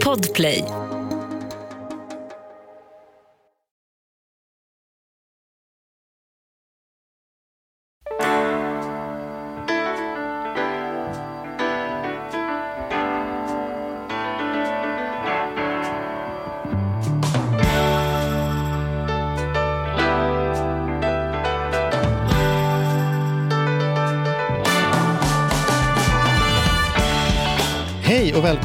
Podplay.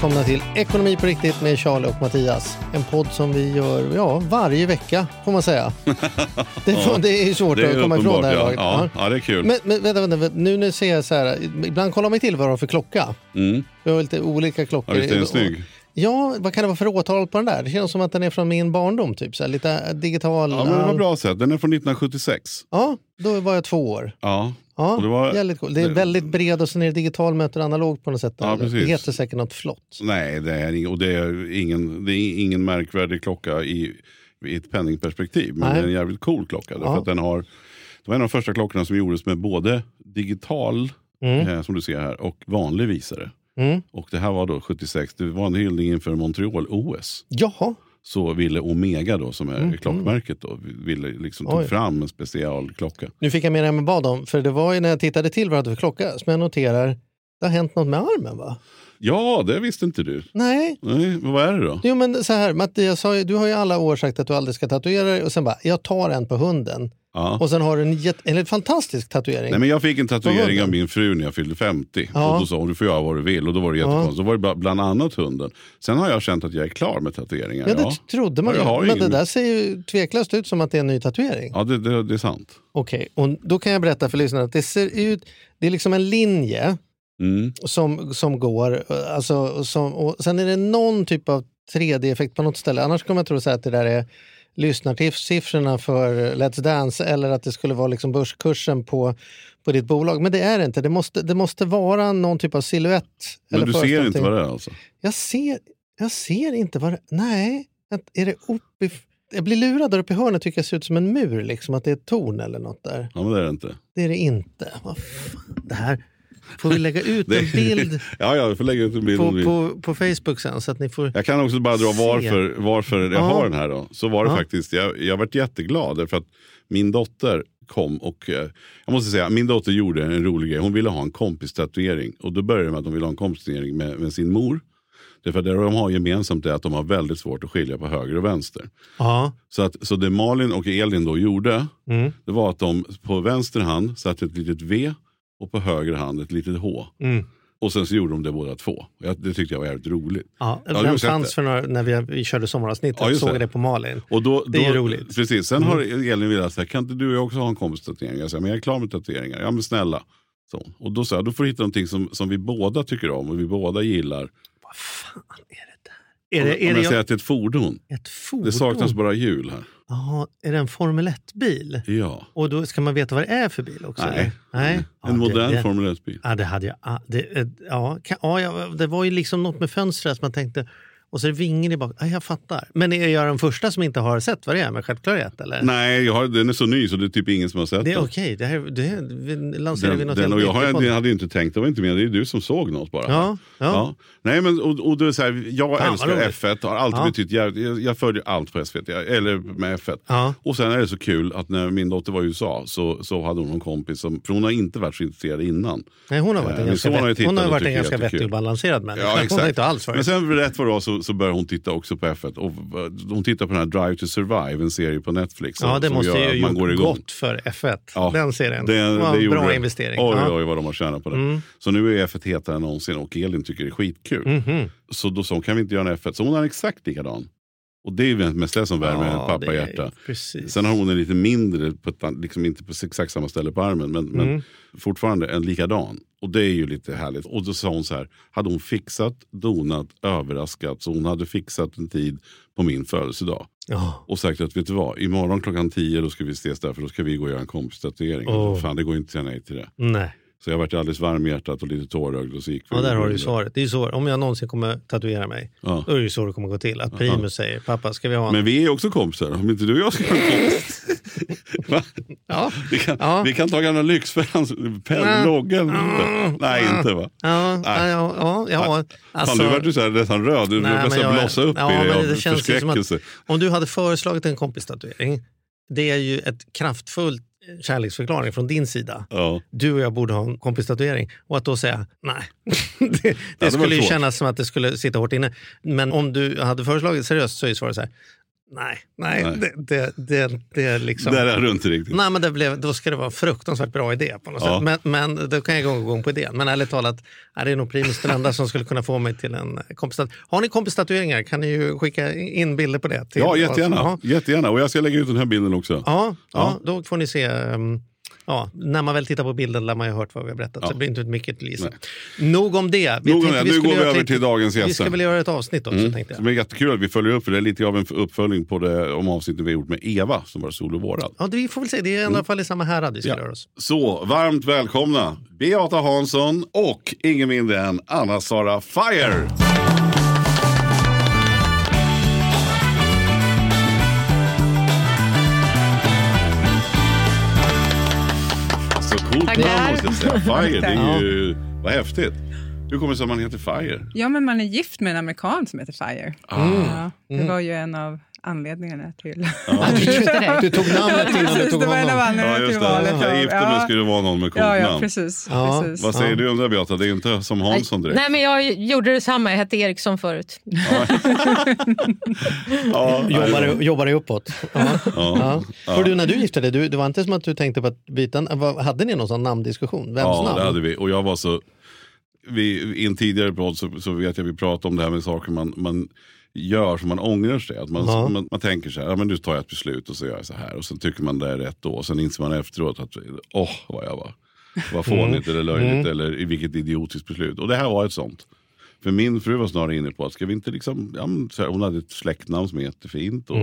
Välkomna till Ekonomi på riktigt med Charlie och Mattias. En podd som vi gör ja, varje vecka får man säga. Det, Ja, det är svårt Det är att komma ifrån det här ja. laget. Ja, Ja. det är kul. Men, men vänta, vänta, nu när ser jag så här, ibland kollar man till vad du har för klocka. Mm. Vi har lite olika klockor. Ja, visst är den snygg? Ja, vad kan det vara för årtal på den där? Det känns som att den är från min barndom, typ. Så här, lite digital. Ja, men det var bra sett. Den är från 1976. Ja, då var jag två år. Ja. Ja, det var- jävligt cool. det är väldigt bred och sen är det digital möter analog på något sätt. Ja, det heter säkert något flott. Nej, det är, och det är, ingen, det är ingen märkvärdig klocka i, i ett penningperspektiv. Men Nej. det är en jävligt cool klocka. Därför Ja. att den har, det var en av de första klockorna som gjordes med både digital, Mm. eh, som du ser här, och vanlig visare. Mm. Och det här var då 76. Det var en hyllning inför Montreal-OS. Jaha, Så ville Omega då, som är klockmärket, då, ville liksom Mm, Oj. tog fram en specialklocka. nu fick jag mer än jag bad om. För det var ju när jag tittade till vad jag hade för klocka som jag noterar det har hänt något med armen va? Ja, det visste inte du. Nej, Nej, vad är det då? jo men så här Mattias, du har ju alla år sagt att du aldrig ska tatuera dig och sen bara, jag tar en på hunden. Ja. Och sen har du en, jätte, en fantastisk tatuering. Nej, men jag fick en tatuering av min fru när jag fyllde 50. Ja. Och då sa hon du får göra vad du vill. Och då var det jättekonstigt. Då var det bland annat hunden. Sen har jag känt att jag är klar med tatueringar. ja, det trodde man Ja, ju. Men ingen- det där ser ju tveklöst ut som att det är en ny tatuering. Ja, det, det, det är sant. Okej, och då kan jag berätta för lyssnarna att det ser ut, det är liksom en linje Mm. som, som går, alltså, som, och sen är det någon typ av 3D-effekt på något ställe. Annars kommer jag tro att det där är lyssnarsiffrorna för Let's Dance eller att det skulle vara liksom börskursen på, på ditt bolag. Men det är det inte. Det måste, det måste vara någon typ av silhuett. Men du ser inte vad det är alltså? Jag ser, jag ser inte vad det Nej, att- är det uppe i, Jag blir lurad där uppe i hörnet tycker jag ser ut som en mur, liksom att det är ett torn eller något där. Ja, men det är det inte. Det är det inte. Vad fan, det här får vi lägga ut en bild Ja, ja, får lägga ut en bild. på, på, på Facebook sen så att ni får... Jag kan också bara dra Se. varför, varför jag Ja. har den här. Då. Så var det Ja. faktiskt, jag, jag varit jätteglad därför att min dotter kom och eh, jag måste säga, min dotter gjorde en rolig grej. Hon ville ha en kompistatuering och då började det med att hon ville ha en kompistatuering med, med sin mor. Därför det de har gemensamt är att de har väldigt svårt att skilja på höger och vänster. Så, att, så det Malin och Elin då gjorde, Mm. det var att de på vänster hand satte ett litet V och på höger hand ett litet H. Mm. Och sen så gjorde de det båda två. Jag, det tyckte jag var jävligt roligt. Ja, den fanns för några, när vi, vi körde sommaravsnittet. Ja, såg det. jag det på Malin. Och då, Det är då, roligt. Mm. Precis. Sen har Elin velat säga, kan inte du och jag också ha en kompistatuering? Jag säger, men jag är klar med tatueringar. Ja men snälla. Så. Och då sa jag, då får du hitta någonting som, som vi båda tycker om och vi båda gillar. Vad fan är det där? Är det, Om är jag det säger jag, att det är ett fordon. ett fordon? Det saknas bara hjul här. Jaha, är det en Formel 1-bil? Ja. Och då ska man veta vad det är för bil också? Nej. Nej. Ja, En modern det, Formel 1-bil. Ja, det hade jag. Det, eh, ja, kan, ja, ja, det var ju liksom något med fönstret som man tänkte, och så är det vingen i bak. Ja, jag fattar. Men är jag den första som inte har sett vad det är med självklarhet? Eller? Nej, jag har, den är så ny så det är typ ingen som har sett Det är den. okej. Det, här, det vi lanserar vi Den, något den, och jag har, jag hade ju inte tänkt, det var inte mer, det är du som såg något bara. Ja, ja. Nej, men, och, och det är så här, jag vad älskar roligt. F1, har alltid Ja. betytt, jag, jag, följer allt på SVT, eller med F1. Ja. Och sen är det så kul att när min dotter var i USA så, så hade hon en kompis, som, för hon har inte varit så intresserad innan. Nej, hon har varit Eh, en min ganska, hon har varit en det vettig och balanserad människa. Ja, hon har exakt. inte alls varit Men sen rätt vad det var så, så började hon titta också på F1. Och eh, hon tittar på den här Drive to Survive, en serie på Netflix. Ja, det måste ju man gjort går igång. gott för F1. Ja, Den serien. Det, Det var en bra det. investering. Oj. Mm. oj, vad de har tjänat på det. Så nu är F1 hetare än någonsin och Elin tycker det är skitkul. Mhm. Så då sa hon, kan vi inte göra en F1? Så hon har exakt likadan. Och det är ju mest det som värmer Ja, en pappa hjärta. Precis. Sen har hon en lite mindre, på liksom inte på exakt samma ställe på armen, men, men Mm. fortfarande en likadan. Och det är ju lite härligt. Och då sa hon så här, hade hon fixat, donat, överraskat, så hon hade fixat en tid på min födelsedag. Ja. Och sagt att vet du vad, imorgon klockan tio då ska vi ses där för då ska vi gå och göra en kompistatuering. Åh. Fan det går inte att säga nej till det. Nej. Så jag vart alldeles varm i hjärtat och lite tårögd. Och så gick vi Ja, där har du ju svaret. Det är ju så, om jag någonsin kommer tatuera mig, Ja. då är det ju så det kommer gå till. Att Primus säger, pappa ska vi ha en... Men vi är också kompisar, om inte du och jag ska vara kompisar. Ja. Vi kan, Ja. vi kan ta gamla Lyxfällans Nej. logga. Nej, inte va? Ja, Nej. ja, ja, ja. Fan, du vart ju så här nästan röd, du Nej, nästan blossa upp ja, i det det känns ju som att- förskräckelse. Om du hade föreslagit en kompistatuering, det är ju ett kraftfullt kärleksförklaring från din sida. Ja. Du och jag borde ha en kompistatuering. Och att då säga nej. det det varit skulle ju svårt. kännas som att det skulle sitta hårt inne. Men om du hade föreslagit seriöst så är svaret så här. Nej, nej, Nej. Det, det, det, det är liksom... Där är du inte riktigt. Nej, men det blev, då ska det vara en fruktansvärt bra idé på något Ja. sätt. Men, men då kan jag gå igång på idén. Men ärligt talat, är det är nog Primus den enda som skulle kunna få mig till en kompis. Har ni kompistatueringar kan ni ju skicka in bilder på det. Till Ja, jättegärna. Ja. jättegärna. Och jag ska lägga ut den här bilden också. Ja, ja, Ja. då får ni se. um, Ja, när man väl tittar på bilden lär man ju ha hört vad vi har berättat. Så Ja. det blir inte mycket att gissa. Nog om det. Nog om det. vi Nu går vi över till dagens Vi gäster. ska väl göra ett avsnitt också Mm. tänkte Det jag. blir jättekul att vi följer upp för det är lite av en uppföljning på det om avsnittet vi har gjort med Eva som var sol och vårad. Ja, det- vi får väl se. Det är i alla fall i samma härad vi ska Mm. Ja. röra oss. Så varmt välkomna Beata Hansson och ingen mindre än Anna-Sara Fire. Tackar. måste jag säga. Fire, det är ju, vad häftigt. Hur kommer det sig att man heter Fire? Ja, men man är gift med en amerikan som heter Fire. Ja, det var ju en av anledningarna till... Du tog namnet innan du tog det var en av honom. anledningarna Ja, till just det. valet. Jag av- gifte mig ja, skulle det vara någon med coolt ja, ja, namn. precis. Ja. precis. Vad säger du om det Beata? Det är inte som Hansson direkt. Nej, men jag gjorde detsamma. Jag hette Eriksson förut. Ja, Jobbar, jobbar dig uppåt. Ja. Ja. Ja. För du, när du gifte dig, du, det var inte som att du tänkte på att byta, vad- hade ni någon sån namndiskussion? Vems Ja, namn? det hade vi. Och jag var så... Vi, I en tidigare podd så, så vet jag vi pratade om det här med saker man, man gör som man ångrar sig. Att man, Ja. man, man tänker så här, ja, men nu tar jag ett beslut och så gör jag så här. Och sen tycker man det är rätt då. Och sen inser man efteråt att, åh vad jag var. Vad fånigt eller löjligt eller i vilket idiotiskt beslut. Och det här var ett sånt. För min fru var snarare inne på att ska vi inte liksom, ja, här, hon hade ett släktnamn som är jättefint. Och,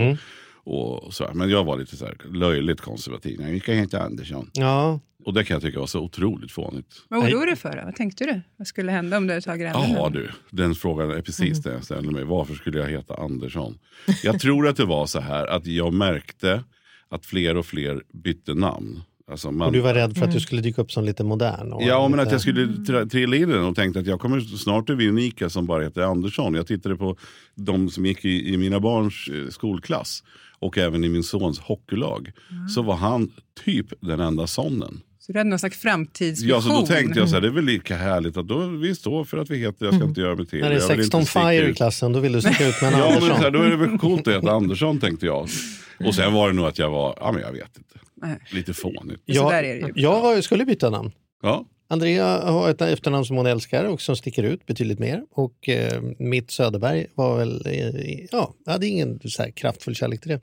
och så här, men jag var lite så här löjligt konservativ. Nej, vi ska heta Andersson. Ja. Och det kan jag tycka var så otroligt fånigt. Vad oroade du för? Då? Vad tänkte du? Vad skulle hända om du tar grannarna? Ja du, den frågan är precis den jag ställer mig. Varför skulle jag heta Andersson? Jag tror att det var så här att jag märkte att fler och fler bytte namn. Alltså man, Och du var rädd för att du skulle dyka upp som lite modern? Och Ja, men lite... att jag skulle tra- trilla in i den och tänkte att jag kommer snart är vi unika som bara heter Andersson. Jag tittade på de som gick i, i mina barns eh, skolklass och även i min sons hockeylag. Så var han typ den enda sonen. Så du hade någon slags framtidsvision? Ja, så då tänkte jag så här, det är väl lika härligt att då, vi står för att vi heter, jag ska inte göra mig till. När det är jag vill 16 inte sticka fire i klassen, då vill du sticka ut med en Ja, men Andersson. så här, då är det väl coolt att heta Andersson tänkte jag. Och sen var det nog att jag var, ja men jag vet inte, Nej. lite fånigt. Jag, jag var- skulle byta namn. Ja, Andrea har ett efternamn som hon älskar och som sticker ut betydligt mer. Och eh, mitt Söderberg var väl, eh, ja, jag hade ingen så här kraftfull kärlek till det.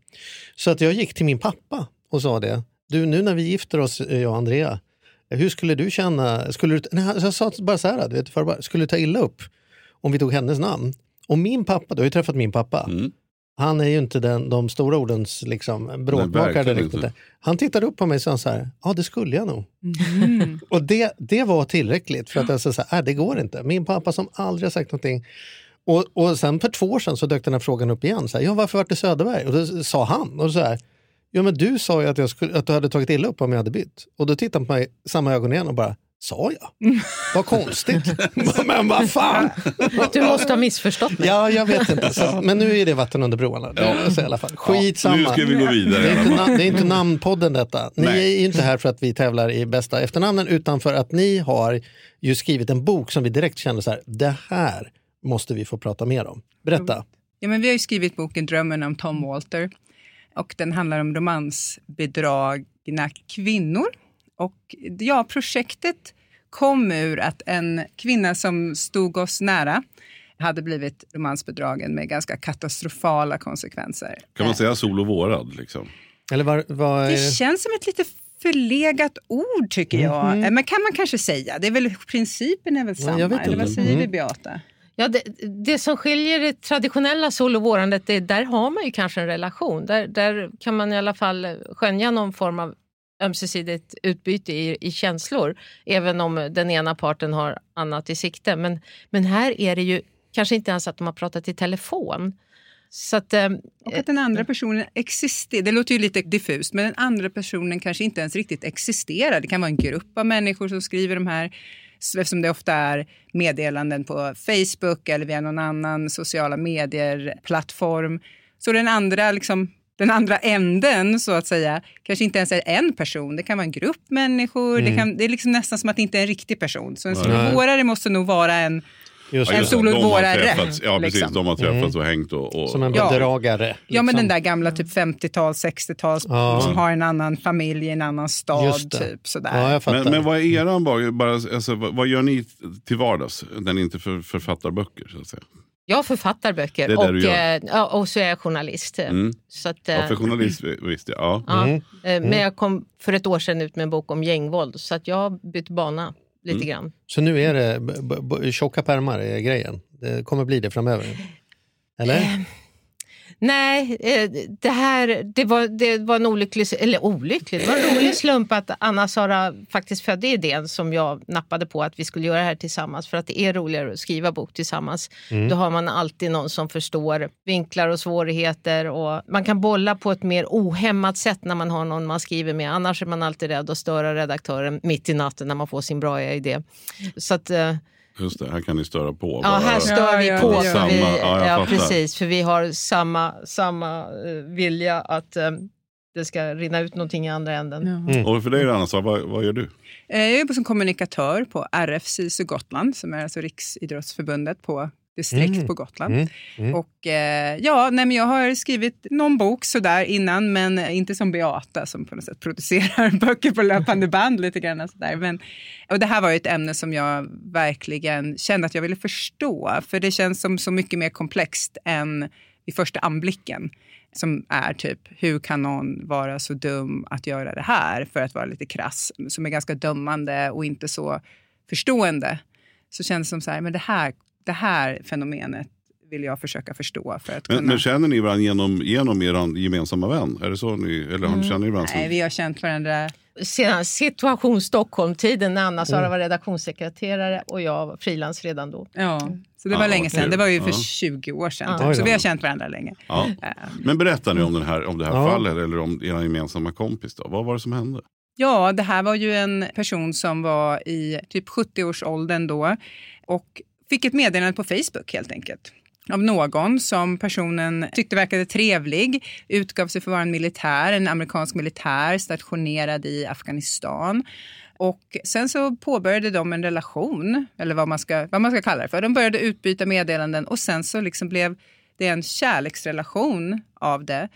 Så att jag gick till min pappa och sa det. Du, nu när vi gifter oss, eh, jag och Andrea, hur skulle du känna? Skulle du, nej, jag sa bara så här, du vet, för bara, skulle du ta illa upp om vi tog hennes namn? Och min pappa, du har ju träffat min pappa. Mm. Han är ju inte den, de stora ordens liksom, bråkmakare. verkligen direkt inte. inte. Han tittade upp på mig och sa så här, ja det skulle jag nog. Mhm. Och det, det var tillräckligt för att jag sa så här, äh, det går inte. Min pappa som aldrig har sagt någonting. Och, och sen för två år sedan så dök den här frågan upp igen. Så här, ja, varför vart det Söderberg? Och då sa han, och så här, ja men du sa ju att, jag skulle, att du hade tagit illa upp om jag hade bytt. Och då tittade han på mig samma ögon igen och bara, sa jag? Vad konstigt. men vad fan. Du måste ha missförstått mig. Ja, jag vet inte. Så, men nu är det vatten under broarna. Det, så i alla fall. Skitsamma. nu ska vi gå vidare. Det är, inte, na- det är inte namnpodden detta. Ni Nej. är ju inte här för att vi tävlar i bästa efternamnen utan för att ni har ju skrivit en bok som vi direkt kände så här, det här måste vi få prata mer om. Berätta. Ja, men vi har ju skrivit boken Drömmen om Tom Walter. Och den handlar om romansbedragna kvinnor. Och ja, projektet kom ur att en kvinna som stod oss nära hade blivit romansbedragen med ganska katastrofala konsekvenser. Kan man säga sol och vårad? Liksom? Eller vad, vad Det känns som ett lite förlegat ord tycker jag. Eh, Men kan man kanske säga. Det är väl, principen är väl Ja, samma. jag vet Eller vad inte. säger vi Mm. Beata? Ja, det, det som skiljer det traditionella sol och vårandet, det, där har man ju kanske en relation. Där, där kan man i alla fall skönja någon form av ömsesidigt utbyte i, i känslor. Även om den ena parten har annat i sikte. Men, men här är det ju kanske inte ens att de har pratat i telefon. Så att, eh, Och att den andra personen existerar. Det låter ju lite diffust, men den andra personen kanske inte ens riktigt existerar. Det kan vara en grupp av människor som skriver de här eftersom det ofta är meddelanden på Facebook eller via någon annan sociala medier-plattform. Så den andra, liksom, den andra änden, så att säga, kanske inte ens är en person. Det kan vara en grupp människor. Det, kan, det är liksom nästan som att det inte är en riktig person. Så en solvårare måste nog vara en Just En har solvårare, träffats- Ja, precis. liksom. De har träffats och hängt och... och Som en Ja. bedragare. Ja, men liksom. den där gamla typ 50-tals, 60-tals Ja. som har en annan familj i en annan stad. Typ, sådär. Ja, men, men vad är eran bak- bara, alltså, vad, gör ni till vardags när ni inte för, författar böcker? Så att säga? jag författar böcker Det är det och, eh, ja, och så är jag journalist. Mm. Så att, Ja, eh, för journalist visst ja. ja, Mm. eh, Men jag kom för ett år sedan ut med en bok om gängvåld så att jag har bytt bana lite Mm. grann. Så nu är det tjocka pärmar är grejen? Det kommer bli det framöver? Eller? Nej, eh, det här det var, det var en olycklig, eller olycklig, det var en rolig slump att Anna-Sara faktiskt födde idén som jag nappade på att vi skulle göra det här tillsammans för att det är roligare att skriva bok tillsammans. Då har man alltid någon som förstår vinklar och svårigheter och man kan bolla på ett mer ohämmat sätt när man har någon man skriver med. Annars är man alltid rädd att störa redaktören mitt i natten när man får sin bra idé. Så att, eh, Just det, här kan ni störa på. Ja, här stör Ja, vi på. gör vi. Samma, ja, ja, precis, för vi har samma, samma eh, vilja att eh, det ska rinna ut någonting i andra änden. Ja. Och för dig Anna, så vad, vad gör du? Eh, Jag jobbar som kommunikatör på RF SISU Gotland som är alltså Riksidrottsförbundet på distrikt Mm. på Gotland. Mm. Mm. Och eh, ja, nej, men jag har skrivit någon bok sådär innan, men inte som Beata som på något sätt producerar böcker på löpande band lite grann. Sådär. Men, och det här var ett ämne som jag verkligen kände att jag ville förstå, för det känns som så mycket mer komplext än vid första anblicken. Som är typ, hur kan någon vara så dum att göra det här? För att vara lite krass, som är ganska dömande och inte så förstående. Så känns det som så här, men det här, det här fenomenet vill jag försöka förstå för att Men, kunna... men känner ni varandra genom, genom er gemensamma vän? Är det så ni, eller har ni känner ni varandra? Nej, vi har känt varandra. Sedan situation Stockholm-tiden när Anna-Sara Mm. var redaktionssekreterare och jag var frilans redan då. Ja, så det var länge vad sedan. Det var ju för Ja. 20 år sedan. Typ. Oj Så vi har känt varandra länge. Ja. Eh, Men berätta nu om, den här, om det här fallet eller om er gemensamma kompis. Då. Vad var det som hände? Ja, det här var ju en person som var i typ 70-årsåldern då och fick ett meddelande på Facebook helt enkelt av någon som personen tyckte verkade trevlig, utgav sig för att vara en militär, en amerikansk militär stationerad i Afghanistan. Och sen så påbörjade de en relation, eller vad man ska, vad man ska kalla det för. De började utbyta meddelanden och sen så liksom blev det en kärleksrelation av det.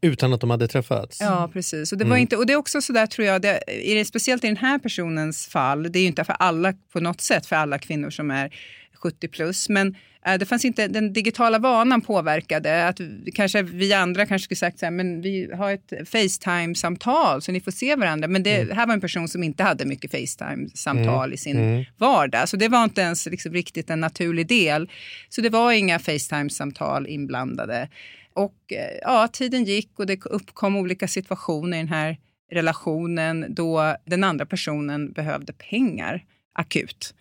Utan att de hade träffats? Ja, precis. Och det, var inte, och det är också så där, tror jag, det, speciellt i den här personens fall, det är ju inte för alla på något sätt, för alla kvinnor som är 70 plus, men eh, det fanns inte, den digitala vanan påverkade. Att kanske vi andra kanske skulle sagt så här, men vi har ett Facetime-samtal så ni får se varandra. Men det här var en person som inte hade mycket Facetime-samtal i sin vardag. Så det var inte ens liksom riktigt en naturlig del. Så det var inga Facetime-samtal inblandade. Och eh, ja, tiden gick och det uppkom olika situationer i den här relationen då den andra personen behövde pengar akut.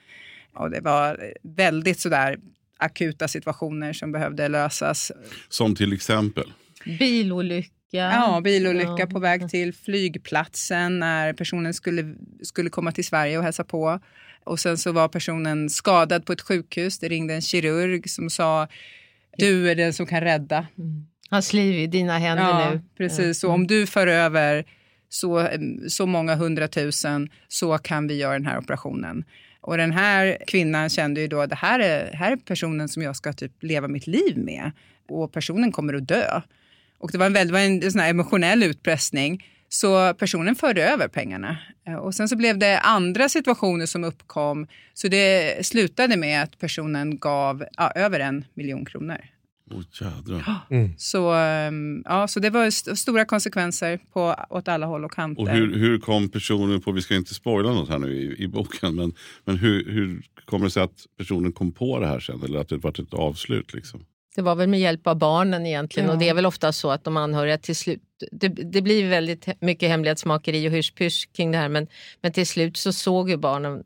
Och det var väldigt sådär akuta situationer som behövde lösas. Som till exempel? Bilolycka. Ja, bilolycka Ja. på väg till flygplatsen när personen skulle, skulle komma till Sverige och hälsa på. Och sen så var personen skadad på ett sjukhus. Det ringde en kirurg som sa du är den som kan rädda. Hans liv i dina händer Ja, nu. precis. Så om du för över så, så många hundratusen så kan vi göra den här operationen. Och den här kvinnan kände ju då att det här är, här är personen som jag ska typ leva mitt liv med. Och personen kommer att dö. Och det var en, väldigt, en sån här emotionell utpressning. Så personen förde över pengarna. Eh, och sen så blev det andra situationer som uppkom. Så det slutade med att personen gav ja, över en miljon kronor. Åh jädrar. Så, ehm, ja, så det var st- stora konsekvenser på, åt alla håll och kanter. Och hur, hur kom personen på, vi ska inte spoila något här nu i, i boken, men, men hur, hur kommer det sig att personen kom på det här sen? Eller att det var ett avslut? Liksom? Det var väl med hjälp av barnen egentligen Ja. och det är väl ofta så att de anhöriga till slut, det, det blir väldigt mycket hemlighetsmakeri och hysch kring det här men, men till slut så såg ju barnen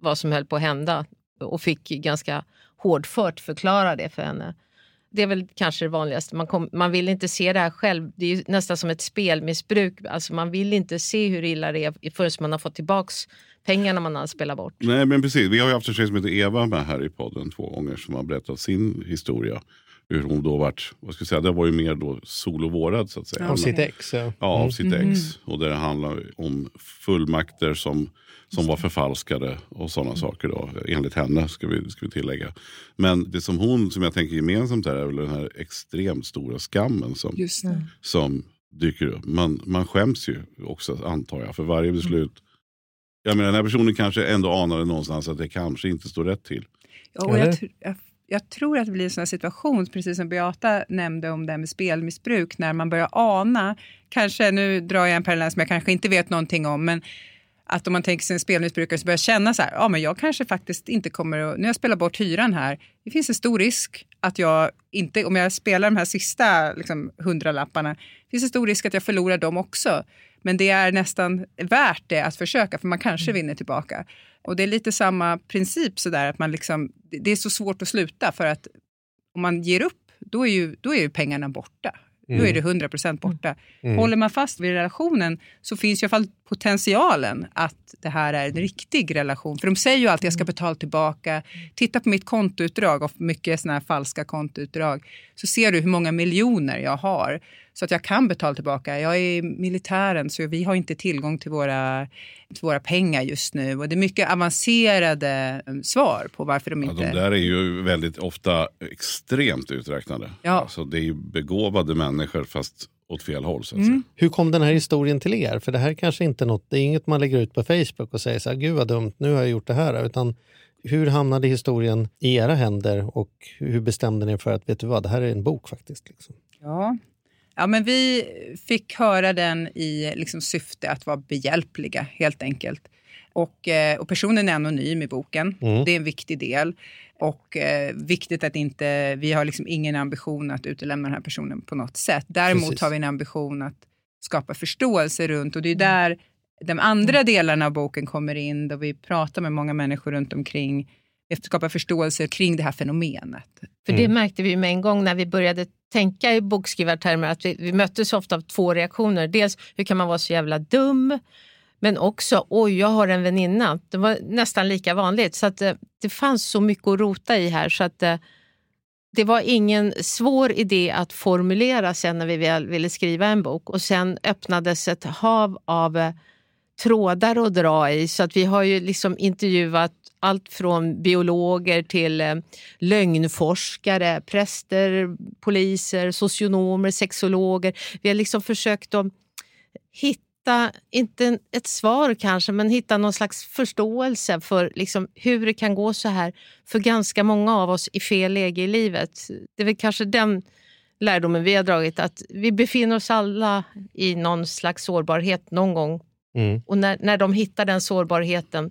vad som höll på att hända och fick ganska hårdfört förklara det för henne. Det är väl kanske det vanligaste. Man, kom, man vill inte se det här själv. Det är ju nästan som ett spelmissbruk. Alltså man vill inte se hur illa det är förrän man har fått tillbaks pengarna man har spelat bort. Nej men precis, vi har ju haft en tjej som heter Eva med här i podden två gånger som har berättat sin historia. Hur hon då vart, vad ska jag säga, det var ju mer då solovårad så att säga. Av sitt ex. Ja. Ja, av sitt ex. Och där det handlar om fullmakter som, som var förfalskade och sådana saker då. Enligt henne ska vi, ska vi tillägga. Men det som hon, som jag tänker gemensamt här är väl den här extremt stora skammen som, Just det. som dyker upp. Man, man skäms ju också antar jag för varje beslut. Jag menar den här personen kanske ändå anade någonstans att det kanske inte står rätt till. Ja, och Eller? jag, jag, tror att det blir en sån här situation, precis som Beata nämnde om det här med spelmissbruk, när man börjar ana, kanske, nu drar jag en parallell som jag kanske inte vet någonting om, men att om man tänker sig en spelmissbrukare så börjar känna så här, ja men jag kanske faktiskt inte kommer att, nu har jag spelat bort hyran här, det finns en stor risk att jag inte, om jag spelar de här sista liksom, hundralapparna, det finns en stor risk att jag förlorar dem också. Men det är nästan värt det att försöka, för man kanske vinner tillbaka. Och det är lite samma princip sådär, att man liksom, det- är så svårt att sluta för att om man ger upp, då är ju, då är ju pengarna borta. Då är det 100% borta. Håller man fast vid relationen så finns ju i alla fall potentialen att det här är en riktig relation. För de säger ju alltid jag ska betala tillbaka. Titta på mitt kontoutdrag och mycket såna här falska kontoutdrag. Så ser du hur många miljoner jag har. Så att jag kan betala tillbaka. Jag är i militären så vi har inte tillgång till våra, till våra pengar just nu. Och det är mycket avancerade eh, svar på varför de Ja, inte... de där är ju väldigt ofta extremt uträknade. Ja. Alltså, det är ju begåvade människor fast åt fel håll. Så att Mm. säga. Hur kom den här historien till er? För det här kanske inte är något, det är inget man lägger ut på Facebook och säger så här, gud vad dumt, nu har jag gjort det här. Utan hur hamnade historien i era händer och hur bestämde ni för att, vet du vad, det här är en bok faktiskt? Liksom? Ja. Ja, men vi fick höra den i liksom syfte att vara behjälpliga helt enkelt. Och, eh, och personen är anonym i boken. Mm. Det är en viktig del. Och eh, viktigt att inte, vi har liksom ingen ambition att utelämna den här personen på något sätt. Däremot Precis. har vi en ambition att skapa förståelse runt, och det är där de andra delarna av boken kommer in, då vi pratar med många människor runt omkring, skapa förståelse kring det här fenomenet. För det märkte vi ju med en gång när vi började tänka i bokskrivartermer att vi, vi möttes ofta av två reaktioner. Dels hur kan man vara så jävla dum? Men också oj, jag har en väninna. Det var nästan lika vanligt. Så att, eh, det fanns så mycket att rota i här så att eh, det var ingen svår idé att formulera sen när vi väl ville skriva en bok. Och sen öppnades ett hav av eh, trådar att dra i. Så att vi har ju liksom intervjuat allt från biologer till eh, lögnforskare, präster, poliser, socionomer, sexologer. Vi har liksom försökt att hitta, inte ett svar kanske, men hitta någon slags förståelse för liksom hur det kan gå så här för ganska många av oss i fel läge i livet. Det är väl kanske den lärdomen vi har dragit, att vi befinner oss alla i någon slags sårbarhet någon gång. Mm. Och när, när de hittar den sårbarheten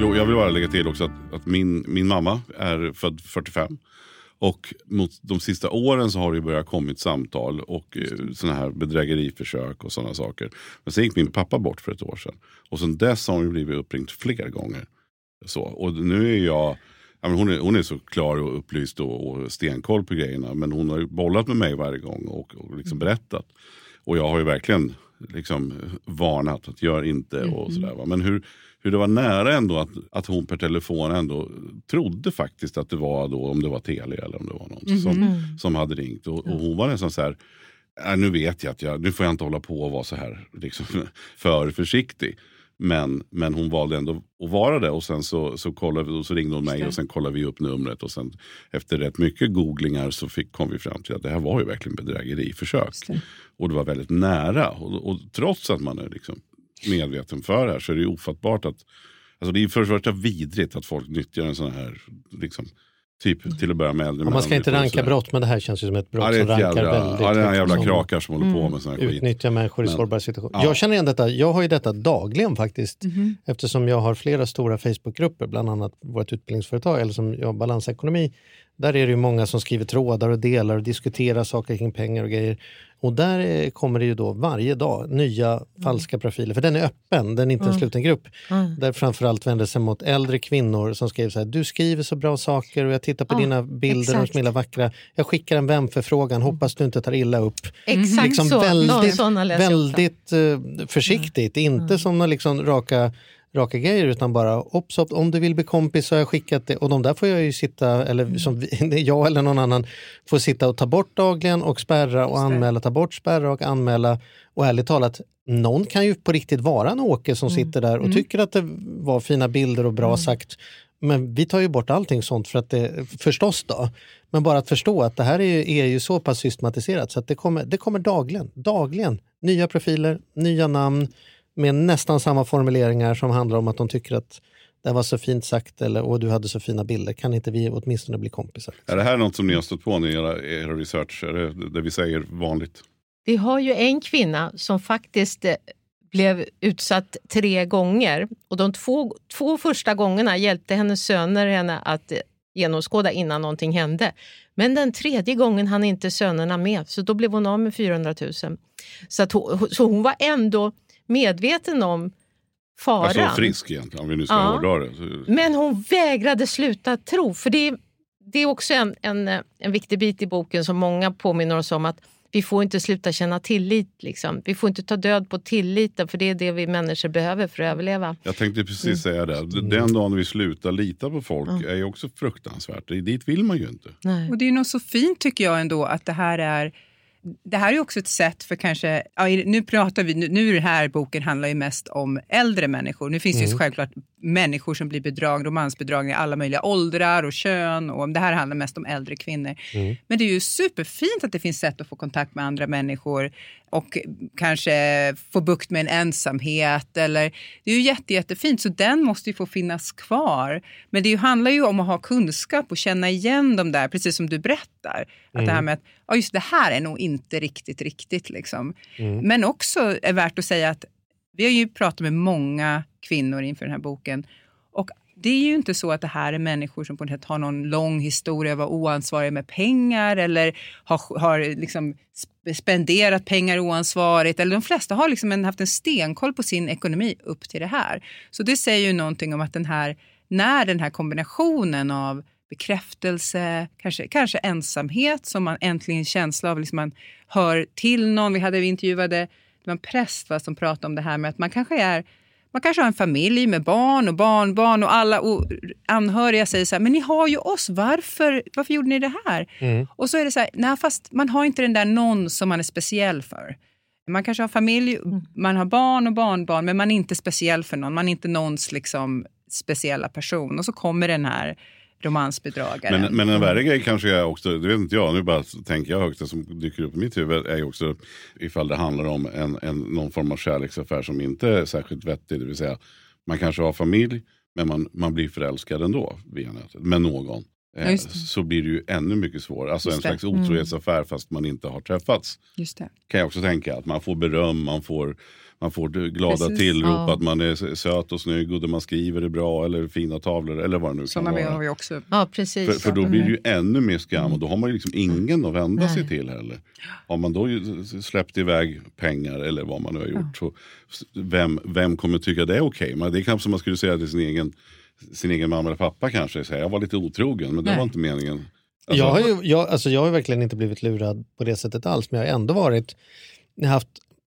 Jo, jag vill bara lägga till också att, att min, min mamma är född 45. Och mot de sista åren så har det börjat kommit samtal och eh, såna här bedrägeriförsök och sådana saker. Men sen gick min pappa bort för ett år sedan. Och sen dess har hon ju blivit uppringd flera gånger. Så, och nu är jag, ja, men hon, är, hon är så klar och upplyst och, och stenkoll på grejerna. Men hon har ju bollat med mig varje gång och, och liksom berättat. Och jag har ju verkligen liksom varnat att gör inte och sådär. Va? Men hur, hur det var nära ändå att, att hon per telefon ändå trodde faktiskt att det var då, om det var Telia eller om det var någon som, som hade ringt. Och, och hon var nästan så här, "Äh, nu vet jag att jag, nu får jag inte hålla på och vara så här liksom, för försiktig. Men, men hon valde ändå att vara det och sen så, så, kollade, vi- och så ringde hon mig och sen kollade vi upp numret. Och sen efter rätt mycket googlingar så fick, kom vi fram till att det här var ju verkligen bedrägeriförsök. Och det var väldigt nära. Och, och trots att man är liksom medveten för det här så är det ju ofattbart att Alltså det är ju för det första vidrigt att folk nyttjar en sån här, liksom, typ till att börja med äldre Ja, man ska inte ranka brott men det här känns ju som ett brott Ja, som rankar jävla, väldigt ja, det är en jävla som krakar som håller på med sån här skit. Utnyttjar människor i sårbara situationer. Ja. Jag känner igen detta, jag har ju detta dagligen faktiskt. Eftersom jag har flera stora Facebookgrupper, bland annat vårt utbildningsföretag, eller som jag Balansekonomi. Där är det ju många som skriver trådar och delar och diskuterar saker kring pengar och grejer. Och där eh, kommer det ju då varje dag nya falska profiler, för den är öppen, den är inte en sluten grupp. Där framförallt vänder sig mot äldre kvinnor som skriver så här, du skriver så bra saker och jag tittar på dina bilder, de exakt. smilar vackra. Jag skickar en vänförfrågan, hoppas du inte tar illa upp. Exakt Liksom så. Väldigt, väldigt eh, försiktigt, inte som några liksom raka, raka grejer utan bara ops, ops, om du vill bli kompis så har jag skickat det och de där får jag ju sitta, eller som vi, jag eller någon annan får sitta och ta bort dagligen och spärra och anmäla, ta bort, spärra och anmäla. Och ärligt talat, någon kan ju på riktigt vara en Åke som sitter där och tycker att det var fina bilder och bra sagt. Men vi tar ju bort allting sånt för att det, förstås då. Men bara att förstå att det här är ju, är ju så pass systematiserat så att det kommer, det kommer dagligen, dagligen. Nya profiler, nya namn med nästan samma formuleringar som handlar om att de tycker att det var så fint sagt eller och du hade så fina bilder. Kan inte vi åtminstone bli kompisar? Är det här något som ni har stött på i era, era research? Är det det vi säger vanligt? Vi har ju en kvinna som faktiskt eh, blev utsatt tre gånger och de två, två första gångerna hjälpte hennes söner henne att eh, genomskåda innan någonting hände. Men den tredje gången hann inte sönerna med så då blev hon av med 400 000. Så, att hon, så hon var ändå medveten om faran. Alltså frisk egentligen, om vi nu ska Ja. hårdra det. Men hon vägrade sluta tro. För det, det är också en, en, en viktig bit i boken som många påminner oss om att vi får inte sluta känna tillit. Liksom. Vi får inte ta död på tilliten för det är det vi människor behöver för att överleva. Jag tänkte precis Mm. säga det. Den dagen vi slutar lita på folk är ju också fruktansvärt. Dit vill man ju inte. Nej. Och det är nog så fint tycker jag ändå att det här är det här är också ett sätt för kanske, ja, nu pratar vi, nu, nu är den här boken handlar ju mest om äldre människor. Nu finns det ju självklart människor som blir bedragna, romansbedragna i alla möjliga åldrar och kön och det här handlar mest om äldre kvinnor. Men det är ju superfint att det finns sätt att få kontakt med andra människor och kanske få bukt med en ensamhet eller det är ju jätte, jättefint så den måste ju få finnas kvar. Men det ju handlar ju om att ha kunskap och känna igen de där, precis som du berättar. Att det här med att ja, just det här är nog inte riktigt riktigt. Liksom. Men också är värt att säga att vi har ju pratat med många kvinnor inför den här boken och det är ju inte så att det här är människor som på något sätt har någon lång historia av att vara oansvariga med pengar eller har, har liksom spenderat pengar oansvarigt. Eller de flesta har liksom en, haft en stenkoll på sin ekonomi upp till det här. Så det säger ju någonting om att den här, när den här kombinationen av bekräftelse, kanske, kanske ensamhet som man äntligen känsla av, liksom man hör till någon. Vi hade vi intervjuade en präst va, som pratade om det här med att man kanske är man kanske har en familj med barn och barnbarn och alla och anhöriga säger så här, men ni har ju oss, varför, varför gjorde ni det här? Och så är det så här, nej fast man har inte den där någon som man är speciell för. Man kanske har familj, man har barn och barnbarn men man är inte speciell för någon. Man är inte någons liksom, speciella person. Och så kommer den här romansbedragaren. Men, men en värre grej kanske är också, det vet inte jag, nu bara tänker jag högt, det som dyker upp i mitt huvud är ju också ifall det handlar om en, en, någon form av kärleksaffär som inte är särskilt vettig. Det vill säga, man kanske har familj, men man, man blir förälskad ändå via nätet, med någon. Ja, Eh, så blir det ju ännu mycket svårare. Alltså en Just det. slags otrohetsaffär fast man inte har träffats. Just det. Kan jag också tänka. Att man får beröm, man får, man får glada Precis. tillrop, Ja. att man är söt och snygg och det man skriver är bra eller fina tavlor eller vad det nu kan Sådana vara. har vi också. Ja, precis. För, för då blir det ju ännu mer skam och då har man ju liksom ingen att vända Nej. sig till heller. Har man då ju släppt iväg pengar eller vad man nu har gjort, så vem, vem kommer tycka det är okej? Men Det är kanske som man skulle säga till sin egen, sin egen mamma eller pappa kanske. Säga, jag var lite otrogen men det Nej. var inte meningen. Alltså, Jag har, ju, jag, alltså jag har verkligen inte blivit lurad på det sättet alls, men jag har ändå varit, jag har haft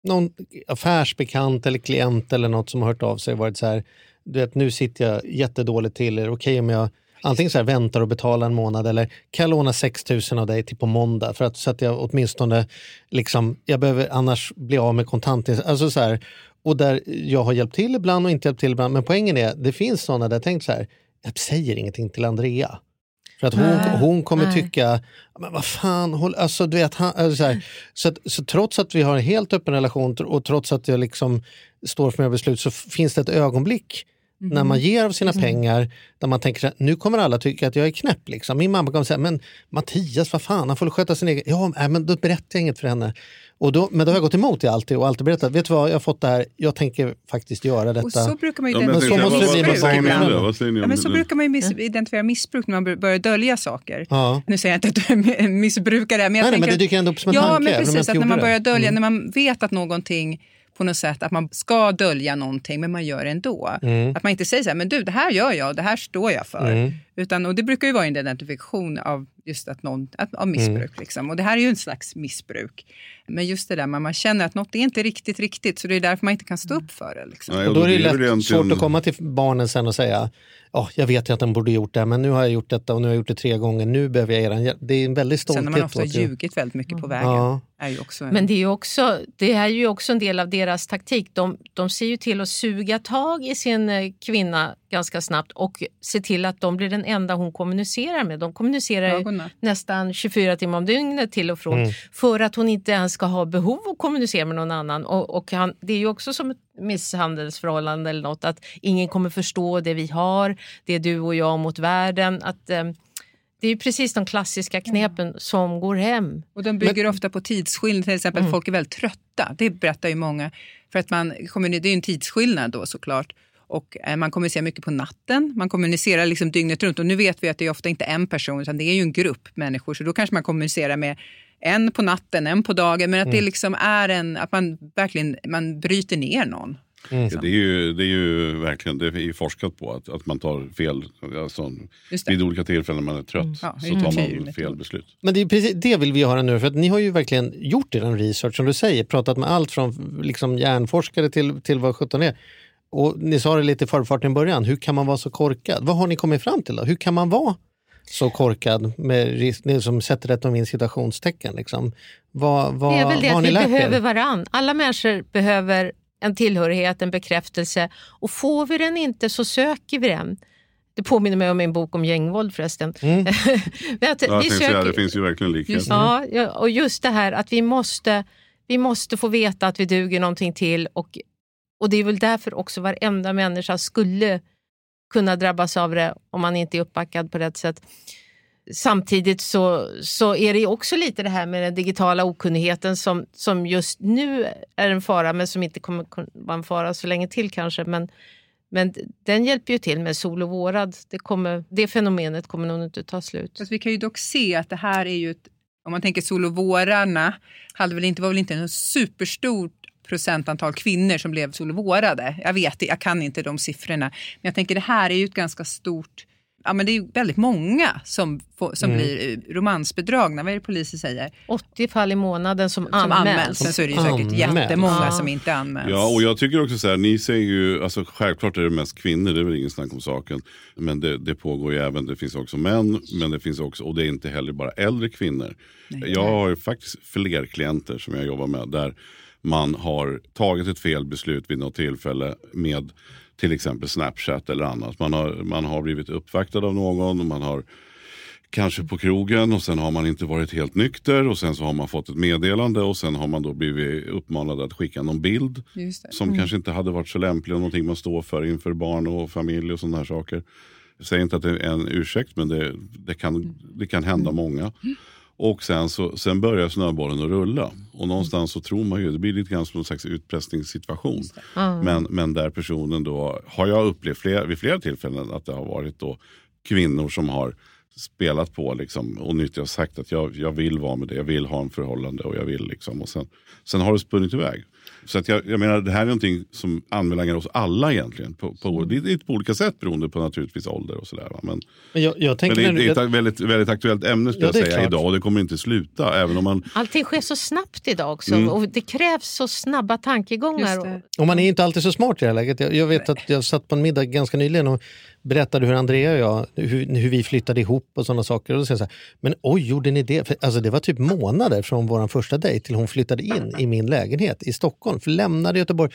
någon affärsbekant eller klient eller något som har hört av sig och varit så här, du vet nu sitter jag jättedåligt till, är det okej om jag antingen så här väntar och betalar en månad eller kan jag låna 6 000 av dig till på måndag för att, så att jag åtminstone, liksom, jag behöver annars bli av med kontant. Alltså så här, och där jag har hjälpt till ibland och inte hjälpt till ibland, men poängen är, det finns sådana där jag tänkt så här, jag säger ingenting till Andrea. För att hon, Nej, hon kommer nej. tycka, men vad fan, håll, alltså, du vet, han, alltså, så, här, så, att, så trots att vi har en helt öppen relation och trots att jag liksom står för mina beslut så finns det ett ögonblick när man ger av sina pengar där man tänker här, nu kommer alla tycka att jag är knäpp. Liksom. Min mamma kommer säga, men Mattias, vad fan, han får sköta sin egen... Ja, nej, men då berättar jag inget för henne. Och då, men då har jag gått emot det alltid och alltid berättat, vet du vad, jag har fått det här, jag tänker faktiskt göra detta. Och så brukar man ju Ja, men Men så måste det bli med Ja, men brukar man ju miss- identifiera missbruk när man bör- börjar dölja saker. Ja. Nu säger jag inte att du är missbrukare. Men jag Nej, nej, tänker men det dyker ändå upp som en ja, tanke, men om jag precis. inte Att när man. Mm. börjar dölja, när man vet att någonting på något sätt, att man ska dölja någonting men man gör det ändå. Mm. Att man inte säger så här, men du det här gör jag och det här står jag för. Utan, och det brukar ju vara en identifikation av just att någon, att, av missbruk. Mm. Liksom. Och det här är ju en slags missbruk. Men just det där, man, man känner att något är inte riktigt riktigt så det är därför man inte kan stå upp för det. Liksom. Nej, Och då är det blir lätt egentligen- svårt att komma till barnen sen och säga ja, jag vet ju att den borde gjort det, men nu har jag gjort detta och nu har jag gjort det tre gånger, nu behöver jag er hjälp. Det är en väldigt Sen stolthet. man ofta har åt det. ljugit väldigt mycket på vägen. Ja. Är ju också en, Men det är, ju också, det är ju också en del av deras taktik. De, de ser ju till att suga tag i sin eh, kvinna ganska snabbt och se till att de blir den enda hon kommunicerar med. De kommunicerar nästan 24 timmar om dygnet till och från för att hon inte ens ska ha behov att kommunicera med någon annan. Och, och han, det är ju också som ett misshandelsförhållande eller något att ingen kommer förstå det vi har, det är du och jag mot världen. Att, eh, det är ju precis de klassiska knepen som går hem. Och de bygger ofta på tidsskillnad, till exempel att folk är väldigt trötta. Det berättar ju många. För att man, det är ju en tidsskillnad då såklart. Och eh, man kommunicerar mycket på natten, man kommunicerar liksom dygnet runt. Och nu vet vi att det är ofta inte en person utan det är ju en grupp människor. Så då kanske man kommunicerar med en på natten, en på dagen. Men att det liksom är en, att man verkligen man bryter ner någon. Det är, ju, det är ju verkligen det är ju forskat på att, att man tar fel, alltså, vid olika tillfällen när man är trött Ja, så tar man mm. fel beslut. Men det är precis det vill vi höra nu, för att ni har ju verkligen gjort er research som du säger, pratat med allt från liksom hjärnforskare till, till vad 17 är. Och ni sa det lite i förfarten i början, hur kan man vara så korkad? Vad har ni kommit fram till då? Hur kan man vara så korkad med risk, ni som sätter rätt om in citationstecken? Liksom. Vad, vad, Det är väl det att ni vi behöver er? varann. Alla människor behöver en tillhörighet, en bekräftelse. Och får vi den inte så söker vi den. Det påminner mig om min bok om gängvåld förresten. Mm. Att Ja, vi söker, det finns ju verkligen likheter. ja, ja, och just det här att vi måste, vi måste få veta att vi duger någonting till. Och, och det är väl därför också varenda människa skulle kunna drabbas av det om man inte är uppbackad på rätt sätt. Samtidigt så, så är det ju också lite det här med den digitala okunnigheten som, som just nu är en fara men som inte kommer vara en fara så länge till kanske. Men, men den hjälper ju till med sol och vårad. Det, kommer, det fenomenet kommer nog inte ta slut. Fast vi kan ju dock se att det här är ju ett, om man tänker sol och vårarna, hade väl inte, var väl inte en superstort procentantal kvinnor som blev sol och vårade. Jag vet, jag kan inte de siffrorna. Men jag tänker det här är ju ett ganska stort Ja, men det är ju väldigt många som, får, som blir eh, romansbedragna. Vad är det polisen säger? 80 fall i månaden som, Som anmäls. anmäls. Sen så är det ju säkert Anmäls. jättemånga Ja. som inte anmäls. Ja, och jag tycker också så här, ni säger ju, alltså självklart är det mest kvinnor, det är väl ingen snack om saken. Men det, det pågår ju även, det finns också män, men det finns också, och det är inte heller bara äldre kvinnor. jag har ju faktiskt fler klienter som jag jobbar med där man har tagit ett fel beslut vid något tillfälle med till exempel Snapchat eller annat. Man har, man har blivit uppvaktad av någon och man har kanske på krogen och sen har man inte varit helt nykter och sen så har man fått ett meddelande och sen har man då blivit uppmanad att skicka någon bild som kanske inte hade varit så lämplig och någonting man står för inför barn och familj och sådana här saker. Jag säger inte att det är en ursäkt men det, det, kan, det kan hända många. Och sen, så, sen börjar snöbollen att rulla. Och någonstans så tror man ju, det blir lite grann som en slags utpressningssituation. Men, men där personen då, har jag upplevt fler, vid flera tillfällen att det har varit då kvinnor som har spelat på liksom, och nyttjat och sagt att jag, jag vill vara med det, jag vill ha en förhållande och jag vill liksom. Och sen, sen har det spunnit iväg. Så att jag, jag menar, det här är någonting som anbelangar oss alla egentligen. På, på, det är lite på olika sätt beroende på naturligtvis ålder och sådär. Men, Men jag, jag men det, är- när- det är jag- ett väldigt, väldigt aktuellt ämne skulle Ja, jag säga klart. idag och det kommer inte sluta. Även om man, Allting sker så snabbt idag också Mm. och det krävs så snabba tankegångar. Och man är inte alltid så smart i det här läget. Jag, jag vet att jag satt på en middag ganska nyligen och berättade hur Andrea och jag, hur, hur vi flyttade ihop och sådana saker. Och då säger jag så här, men oj, gjorde ni det? För, alltså, det var typ månader från vår första dejt till hon flyttade in i min lägenhet i Stockholm, för lämnade Göteborg.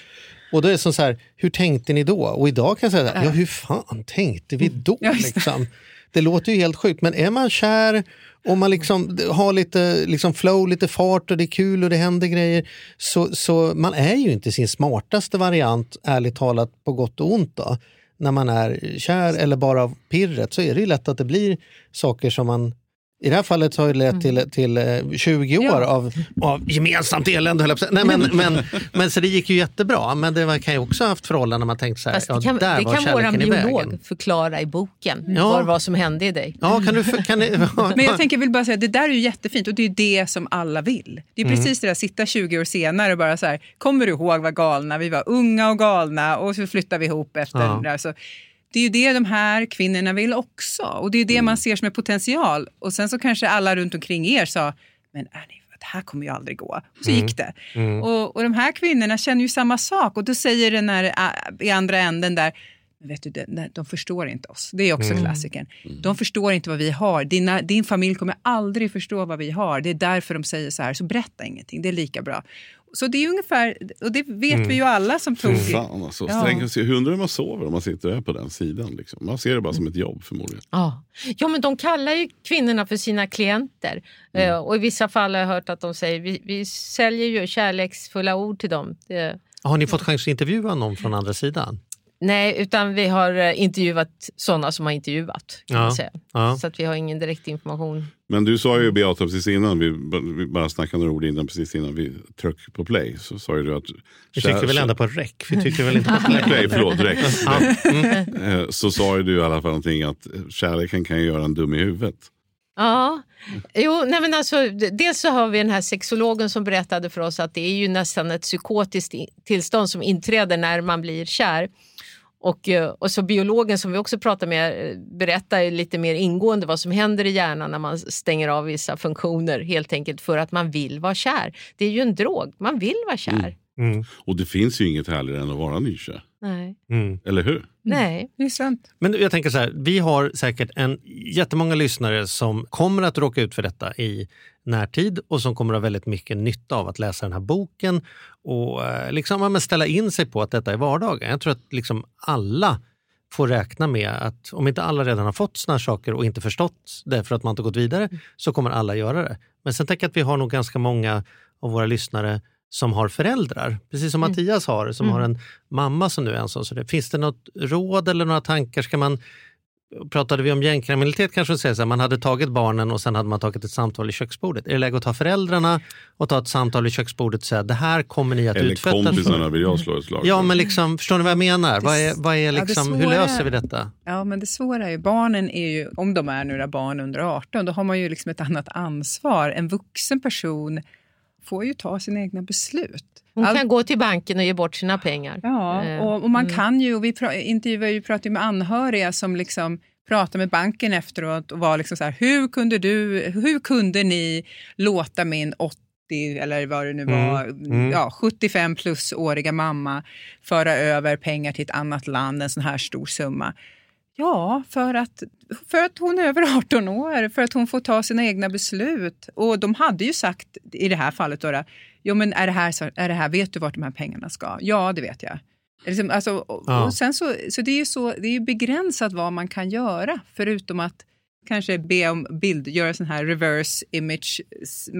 Och då är det som så här, hur tänkte ni då? Och idag kan jag säga, här, ja hur fan tänkte vi då? Ja. Liksom? Det låter ju helt sjukt, men är man kär och man liksom har lite liksom flow, lite fart och det är kul och det händer grejer. Så, så man är ju inte sin smartaste variant, ärligt talat, på gott och ont. Då. När man är kär eller bara av pirret så är det ju lätt att det blir saker som man i det här fallet har det lett till, till eh, 20 år Ja. av, av gemensamt elände. höll. Nej, men, men, men, så det gick ju jättebra. Men det var, kan ju också ha haft förhållanden när man tänkte så här, Fast ja, det kan, där det var kan i biolog vägen. förklara i boken, Ja. vad, vad som hände i dig. Ja, kan du, kan du, Men jag tänker, jag vill bara säga, det där är ju jättefint och det är ju det som alla vill. Det är Mm. precis det där, sitta 20 år senare och bara så här, kommer du ihåg vad galna vi var? Unga och galna och så flyttar vi ihop efter Ja. det där. Så det är ju det de här kvinnorna vill också och det är det Mm. man ser som en potential. Och sen så kanske alla runt omkring er sa, men är ni, det här kommer ju aldrig gå. Och så Mm. gick det. Och, och de här kvinnorna känner ju samma sak och då säger den här äh, i andra änden där, vet du, de, de, de förstår inte oss. Det är också Mm. klassikern. De förstår inte vad vi har. Dina, din familj kommer aldrig förstå vad vi har. Det är därför de säger så här. Så berätta ingenting, det är lika bra. Så det är ungefär, och det vet Mm. vi ju alla som tog... fan alltså, Ja. hur undrar hur man sover om man sitter och är på den sidan. Liksom. Man ser det bara som ett jobb förmodligen. Ja. ja, men de kallar ju kvinnorna för sina klienter. Mm. Eh, och i vissa fall har jag hört att de säger vi, vi säljer ju kärleksfulla ord till dem. Det, har ni fått chans att intervjua någon från andra sidan? Nej, utan vi har eh, intervjuat sådana som har intervjuat. Kan Ja. Ja. Så att vi har ingen direkt information. Men du sa ju Beata precis innan, vi, vi bara snackade några ord innan, precis innan vi tryckte på play. Så sa ju du att... Vi tryckte väl ändå på rec? Vi tryckte väl inte på play? Play, förlåt. Ja. Mm. Eh, Så sa ju du i alla fall någonting att kärleken kan ju göra en dum i huvudet. Ja, jo, nej men alltså, dels så har vi den här sexologen som berättade för oss att det är ju nästan ett psykotiskt tillstånd som inträder när man blir kär. Och, eh, och så biologen som vi också pratar med eh, berättar lite mer ingående vad som händer i hjärnan när man stänger av vissa funktioner helt enkelt för att man vill vara kär. Det är ju en drog, man vill vara kär. Mm. Och det finns ju inget härligare än att vara nykär. Nej. Mm. Eller hur? Nej. Det är sant. Men jag tänker så här, vi har säkert en jättemånga lyssnare som kommer att råka ut för detta i närtid och som kommer att ha väldigt mycket nytta av att läsa den här boken och eh, liksom, ställa in sig på att detta är vardagen. Jag tror att liksom alla får räkna med att om inte alla redan har fått såna här saker och inte förstått det för att man inte gått vidare så kommer alla göra det. Men sen tänker jag att vi har nog ganska många av våra lyssnare som har föräldrar, precis som Mattias har, som har en mamma som nu är ensam. Så det, finns det något råd eller några tankar? Ska man, pratade vi om gängkriminalitet kanske, säga så här, man hade tagit barnen och sen hade man tagit ett samtal i köksbordet. Är det läge att ta föräldrarna och ta ett samtal i köksbordet och säga det här kommer ni att Eller utsättas kompisarna för? vill jag slå ett slag Ja, men liksom, förstår ni vad jag menar? Vad är, vad är Ja, liksom, hur svåra- löser vi detta? Ja, men det svåra är ju, barnen är ju, om de är några barn under 18, då har man ju liksom ett annat ansvar. En vuxen person får ju ta sina egna beslut. Hon Allt- kan gå till banken och ge bort sina pengar. Ja, Eh, och, och man kan ju, och vi pra, intervjuar ju, pratar ju med anhöriga som liksom pratar med banken efteråt och var liksom så här, hur kunde du, hur kunde ni låta min 80 eller vad det nu var, mm. Ja, 75 plus-åriga mamma föra över pengar till ett annat land, en sån här stor summa. Ja, för att, för att hon är över 18 år, för att hon får ta sina egna beslut. Och de hade ju sagt i det här fallet då, Jo, men är det, här, är det här, vet du vart de här pengarna ska? Ja, det vet jag. Liksom, alltså, och, Ja. och sen så, så det är ju så, det är begränsat vad man kan göra, förutom att kanske be om bild, göra sån här reverse image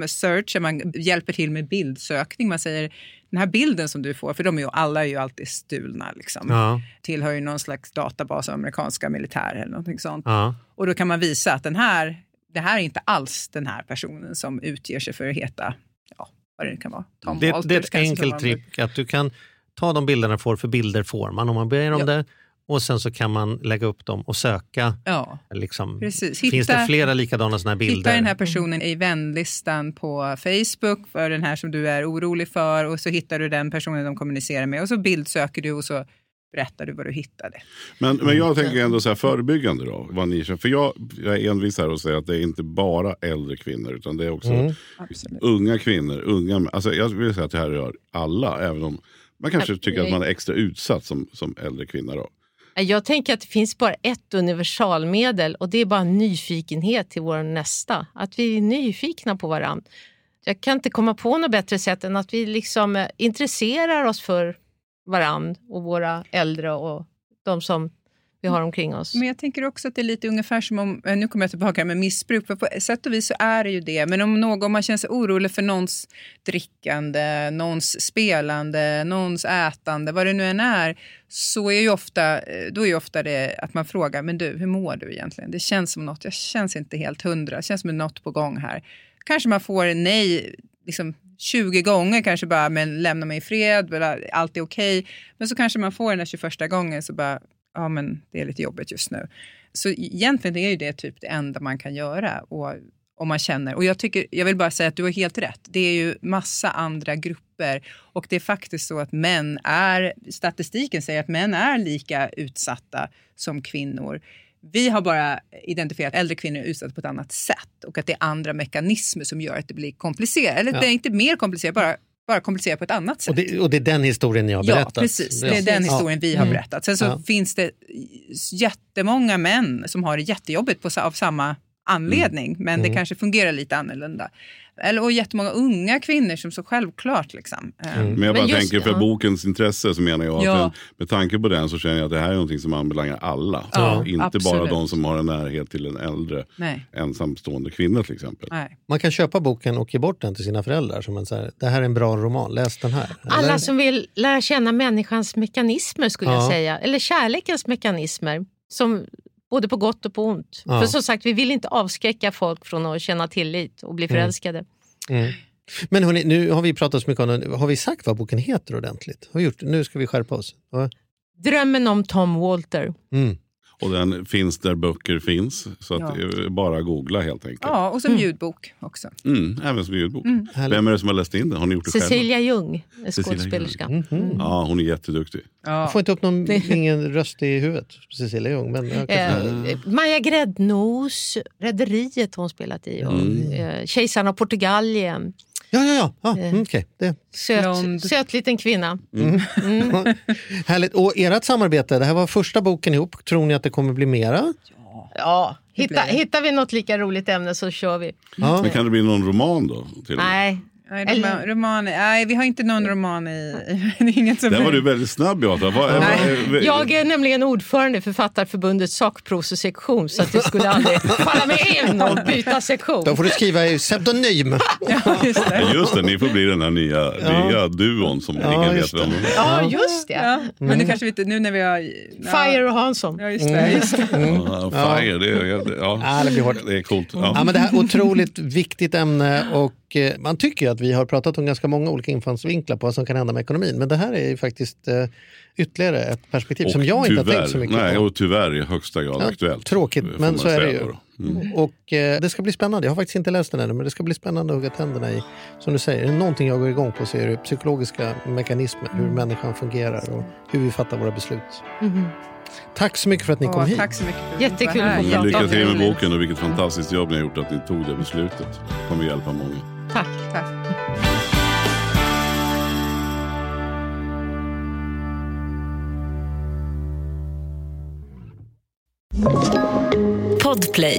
search, där man hjälper till med bildsökning. Man säger den här bilden som du får, för de är ju, alla är ju alltid stulna, liksom. Ja, tillhör ju någon slags databas av amerikanska militär eller någonting sånt. ja. Och då kan man visa att den här, det här är inte alls den här personen som utger sig för att heta, ja, vad det nu kan vara. Tom Det, Walters det är ett enkelt trick att du kan ta de bilderna du får, för bilder får man om man ber om Ja. det. Och sen så kan man lägga upp dem och söka. Ja, Liksom, Precis. Finns Hitta- det flera likadana såna här bilder? hitta den här personen i vänlistan på Facebook för den här som du är orolig för och så hittar du den personen de kommunicerar med och så bildsöker du och så berättar du vad du hittade. Men, men jag tänker ändå så här förebyggande då. Vad ni. För jag, jag är envis här och säger att det är inte bara äldre kvinnor utan det är också Mm. Unga kvinnor. Unga, alltså jag vill säga att det här rör alla. Även om man kanske tycker att man är extra utsatt som, som äldre kvinna. Då. Jag tänker att det finns bara ett universalmedel och det är bara nyfikenhet till vår nästa. Att vi är nyfikna på varandra. Jag kan inte komma på något bättre sätt än att vi liksom eh, intresserar oss för varandra och våra äldre och de som vi har omkring oss. Men jag tänker också att det är lite ungefär som om, eh, nu kommer jag tillbaka med missbruk, för på sätt och vis så är det ju det. Men om någon, om man känner sig orolig för någons drickande, någons spelande, någons ätande, vad det nu än är, så är ju ofta, eh, då är ju ofta det att man frågar, men du, hur mår du egentligen? Det känns som något, jag känns inte helt hundra, det känns som något på gång här. Kanske man får nej liksom 20 gånger kanske bara, men lämna mig i fred, allt är okej. Men så kanske man får den där 21 gången så bara, ja men det är lite jobbigt just nu. Så egentligen är ju det typ det enda man kan göra. Och, om man känner, och jag, tycker, jag vill bara säga att du har helt rätt. Det är ju massa andra grupper och det är faktiskt så att män är, statistiken säger att män är lika utsatta som kvinnor. Vi har bara identifierat att äldre kvinnor är utsatta på ett annat sätt och att det är andra mekanismer som gör att det blir komplicerat. Eller Ja. det är inte mer komplicerat, bara, bara komplicerat på ett annat sätt. Och det, och det är den historien ni har berättat? Ja, precis. Det är den historien vi har berättat. Sen så Ja. finns det jättemånga män som har det jättejobbigt på, av samma anledning, men det kanske fungerar lite annorlunda. Eller, och jättemånga unga kvinnor som så självklart. Liksom. Eh, Men jag bara just- tänker för ja. bokens intresse så menar jag att Ja. den, med tanke på den så känner jag att det här är någonting som anbelangar alla. Ja, inte absolut. bara de som har en närhet till en äldre Nej, ensamstående kvinna till exempel. nej. Man kan köpa boken och ge bort den till sina föräldrar som en så här, det här är en bra roman, läs den här. Eller? Alla som vill lära känna människans mekanismer skulle Ja. jag säga. Eller kärlekens mekanismer. Som både på gott och på ont. Ja. För som sagt, vi vill inte avskräcka folk från att känna tillit och bli förälskade. Mm. Men hörni, nu har vi pratat så mycket om den. Har vi sagt vad boken heter ordentligt? Har vi gjort? Nu ska vi skärpa oss. Va? Drömmen om Tom Walter. Mm. Och den finns där böcker finns. Så att Ja. bara googla helt enkelt. Ja, och som ljudbok också. Mm, även som ljudbok. Härligt. Vem är det som har läst in den? Har ni gjort det? Cecilia Ljung, Cecilia skådespelerska. Mhm. Ja, hon är jätteduktig. Ja. Jag får inte upp någon, ingen röst i huvudet, Cecilia Ljung. Men jag kan, Eh, Maja Gräddnos, Rederiet har hon spelat i. Och, Mm. eh, av Portugalien. Ja, ja, ja. ja mm, okej. Det. Blond. Söt, söt liten kvinna. Härligt. Och ert samarbete, det här var första boken ihop. Tror ni att det kommer bli mera? Ja, hitta, hittar vi något lika roligt ämne så kör vi. Ja. Men kan det bli någon roman då? Till Nej, Nej, Eller- roman, nej, vi har inte någon roman i... det är inget som Där var du väldigt snabb Beata. Jag är nämligen ordförande i Författarförbundets sakprososektion så att det skulle aldrig falla mig in och byta sektion. Då får du skriva i pseudonym. Ja, just det. Ja, Just det, ni får bli den här nya, nya duon som Ja, ingen vet vem det är. Ja, just det. Ja, men nu kanske vi inte, nu när vi har... Ja, Fire och Hansson. Ja, just det. Just det. Ja, Fire, det är, ja, Ja, det blir hårt. det är coolt. Ja, Ja. men det här är otroligt viktigt ämne och eh, man tycker ju att vi har pratat om ganska många olika infallsvinklar på vad som kan hända med ekonomin. Men det här är ju faktiskt eh, ytterligare ett perspektiv som jag inte har tänkt så mycket nej, på. och tyvärr i högsta grad Ja, aktuellt. tråkigt, men så är det ju. då. Mm. Och eh, det ska bli spännande. Jag har faktiskt inte läst den ännu, men det ska bli spännande att hugga tänderna i. Som du säger, är det någonting jag går igång på så är det psykologiska mekanismer, hur människan fungerar och hur vi fattar våra beslut. Tack så mycket för att ni kom Åh, hit. tack så mycket för Jättekul att få Men prata lycka till med boken och vilket fantastiskt jobb ni har gjort att ni tog det beslutet. Det kommer hjälpa många. Tack. Tack. Podplay.